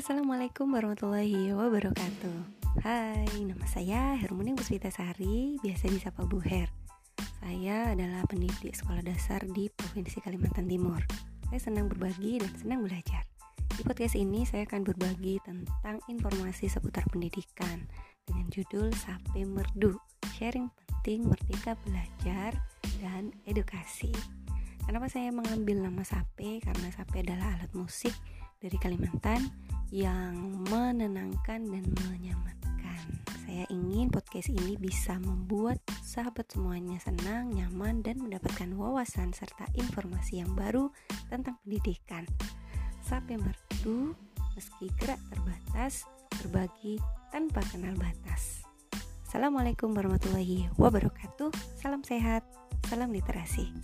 Assalamualaikum warahmatullahi wabarakatuh. Hai, nama saya Hermuning Puspita Sari, biasa disapa Bu Her Saya adalah pendidik sekolah dasar di Provinsi Kalimantan Timur. Saya senang berbagi dan senang belajar. Di podcast ini saya akan berbagi tentang informasi seputar pendidikan Dengan judul Sape Merdu Sharing penting merdeka belajar dan edukasi. Kenapa saya mengambil nama sape? Karena sape adalah alat musik dari Kalimantan yang menenangkan dan menyamankan. Saya ingin podcast ini bisa membuat sahabat semuanya senang, nyaman, dan mendapatkan wawasan serta informasi yang baru tentang pendidikan. Sampai merdu, meski gerak terbatas, berbagi tanpa kenal batas. Assalamualaikum warahmatullahi wabarakatuh. Salam sehat, salam literasi.